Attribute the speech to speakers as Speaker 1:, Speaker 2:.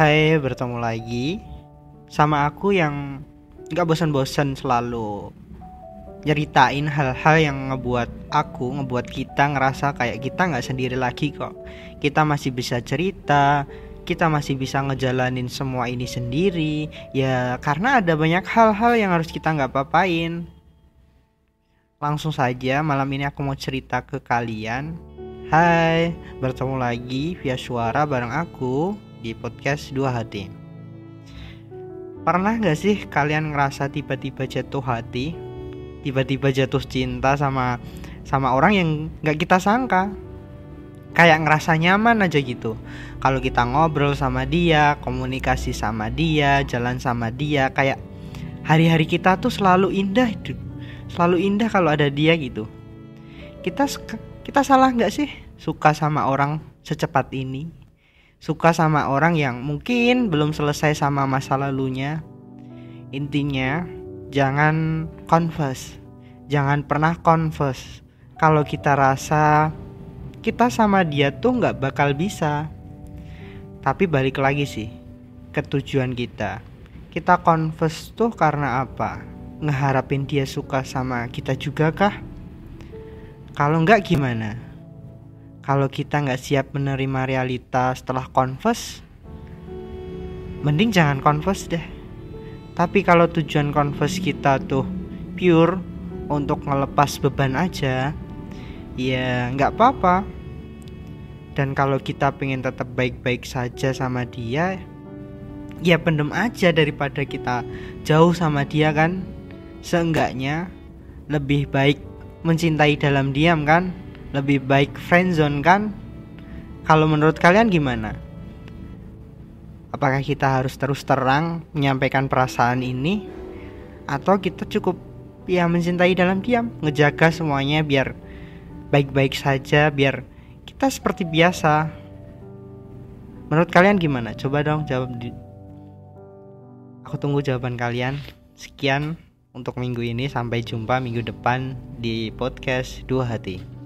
Speaker 1: Hai, bertemu lagi sama aku yang gak bosan-bosan selalu nyeritain hal-hal yang ngebuat aku, ngebuat kita ngerasa kayak kita nggak sendiri lagi kok. Kita masih bisa cerita, kita masih bisa ngejalanin semua ini sendiri. Ya karena ada banyak hal-hal yang harus kita nggak papain. Langsung saja malam ini aku mau cerita ke kalian. Hai, bertemu lagi via suara bareng aku di podcast dua hati. Pernah gak sih kalian ngerasa tiba-tiba jatuh hati, tiba-tiba jatuh cinta sama sama orang yang gak kita sangka? Kayak ngerasa nyaman aja gitu. Kalau kita ngobrol sama dia, komunikasi sama dia, jalan sama dia, kayak hari-hari kita tuh selalu indah, selalu indah kalau ada dia gitu. Kita kita salah nggak sih suka sama orang secepat ini? Suka sama orang yang mungkin belum selesai sama masa lalunya. Intinya, jangan confess. Jangan pernah confess. Kalau kita rasa kita sama dia tuh nggak bakal bisa. Tapi balik lagi sih ke tujuan kita. Kita confess tuh karena apa? Ngeharapin dia suka sama kita juga kah? Kalau nggak gimana? Kalau kita nggak siap menerima realitas setelah confess mending jangan confess deh. Tapi kalau tujuan confess kita tuh pure untuk ngelepas beban aja ya nggak apa-apa. Dan kalau kita pengen tetap baik-baik saja sama dia ya pendem aja daripada kita jauh sama dia kan. Seenggaknya lebih baik mencintai dalam diam kan lebih baik friendzone kan? Kalau menurut kalian gimana? Apakah kita harus terus terang menyampaikan perasaan ini atau kita cukup ya mencintai dalam diam, ngejaga semuanya biar baik-baik saja, biar kita seperti biasa. Menurut kalian gimana? Coba dong jawab di Aku tunggu jawaban kalian. Sekian untuk minggu ini sampai jumpa minggu depan di podcast Dua Hati.